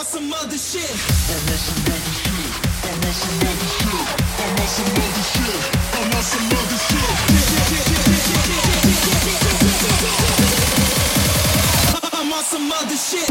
on some other shit. And that's some other shit. And that's some other shit. And that's some other shit. And that's some other shit. I'm on some other shit.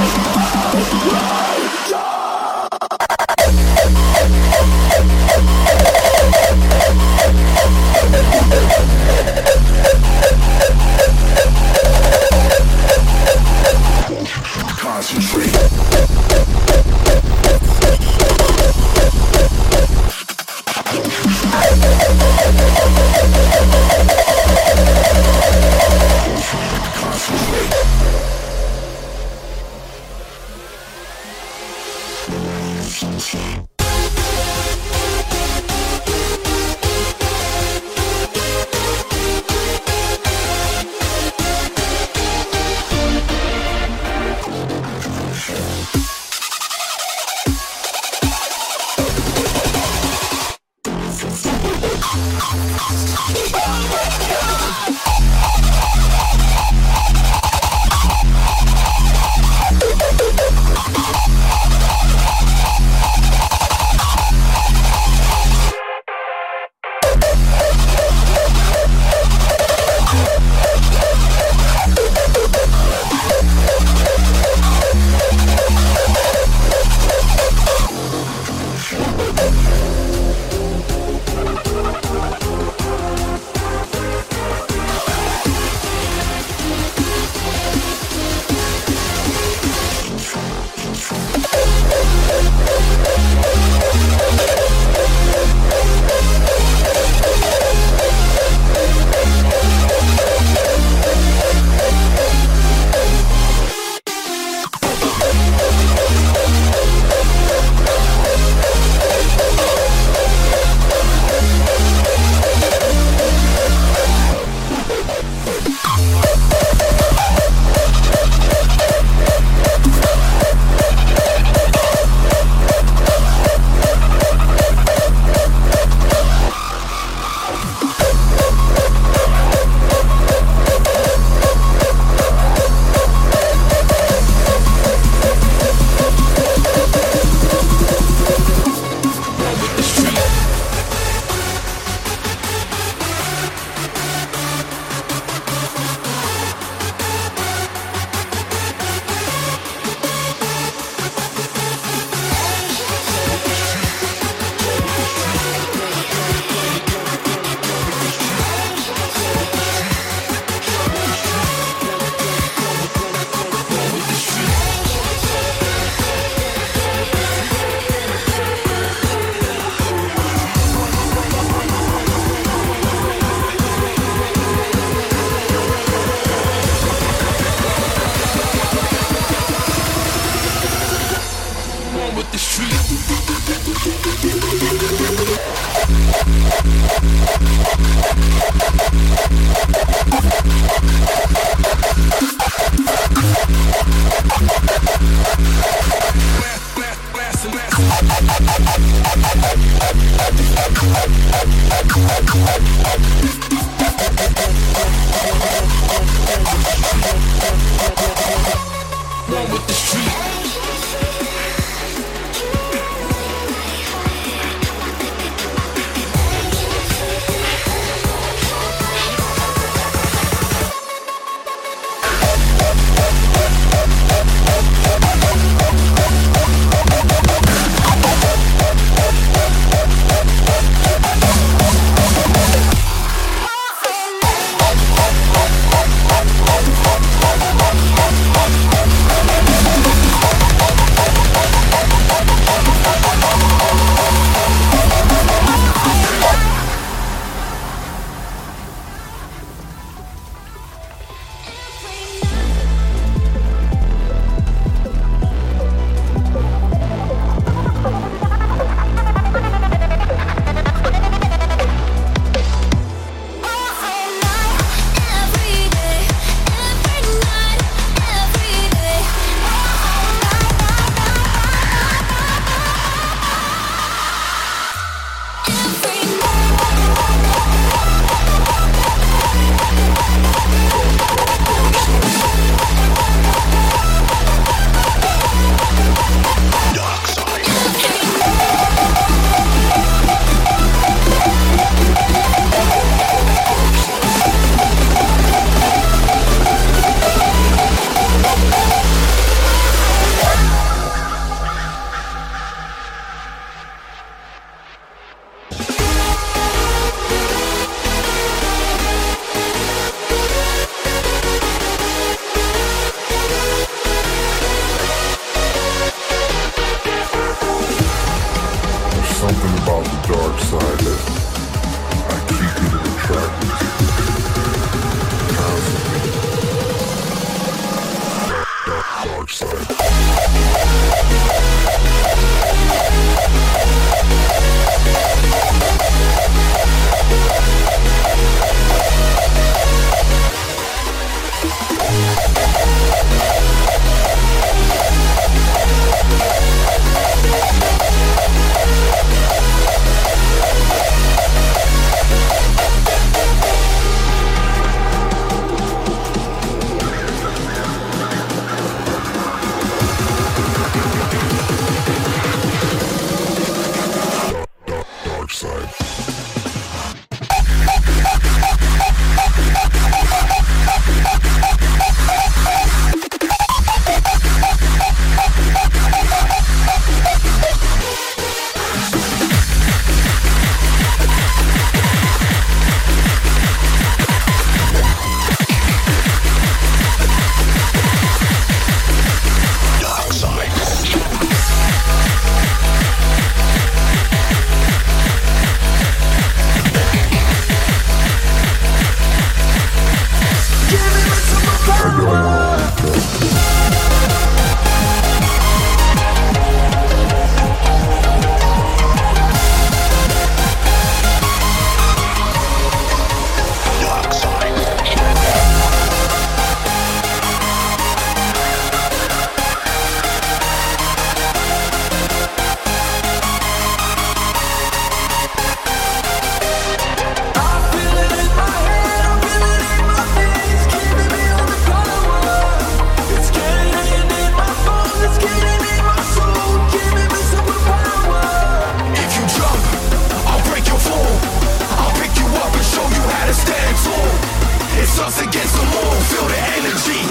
get some more, feel the energy.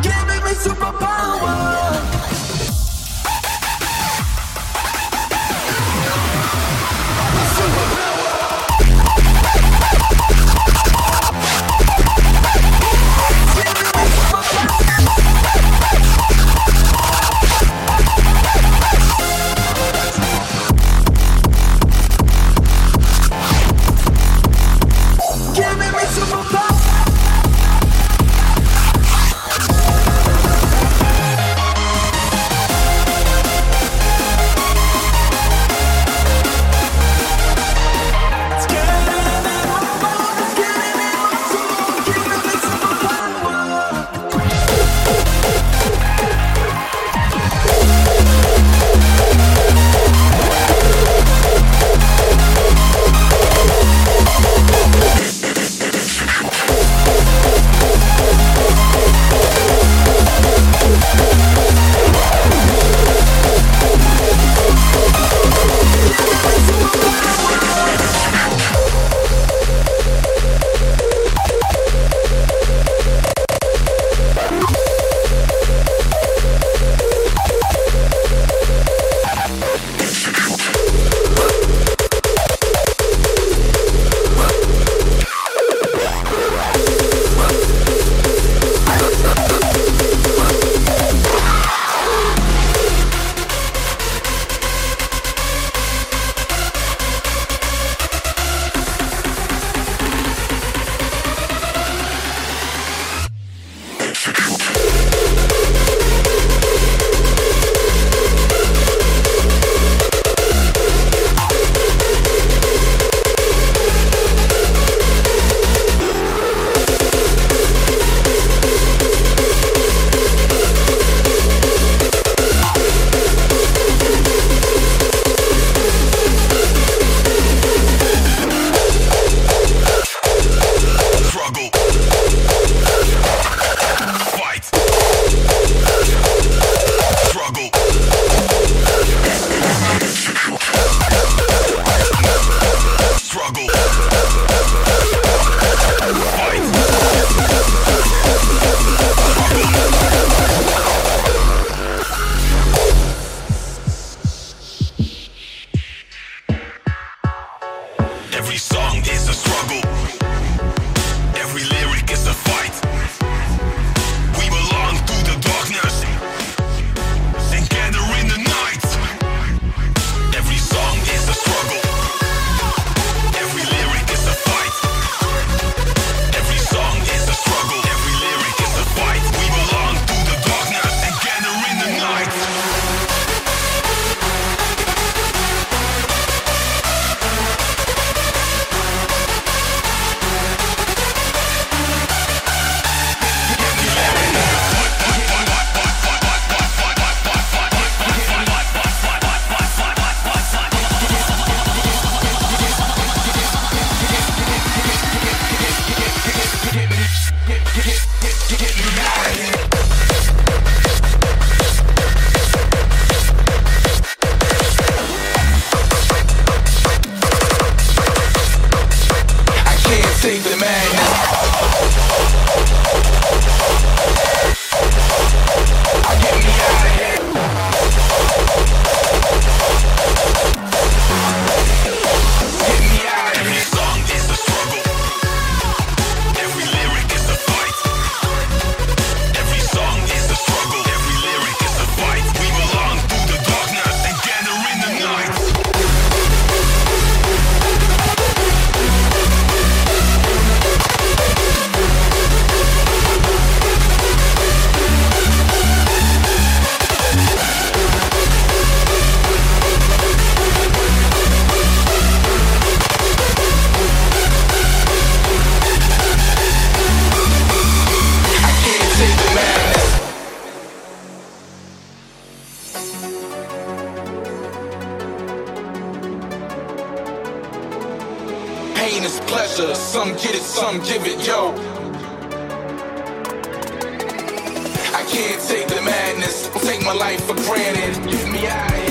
Giving me superpower. See the madness. pain is pleasure. Some get it, some give it, yo. I can't take the madness, take my life for granted. Give me eyes.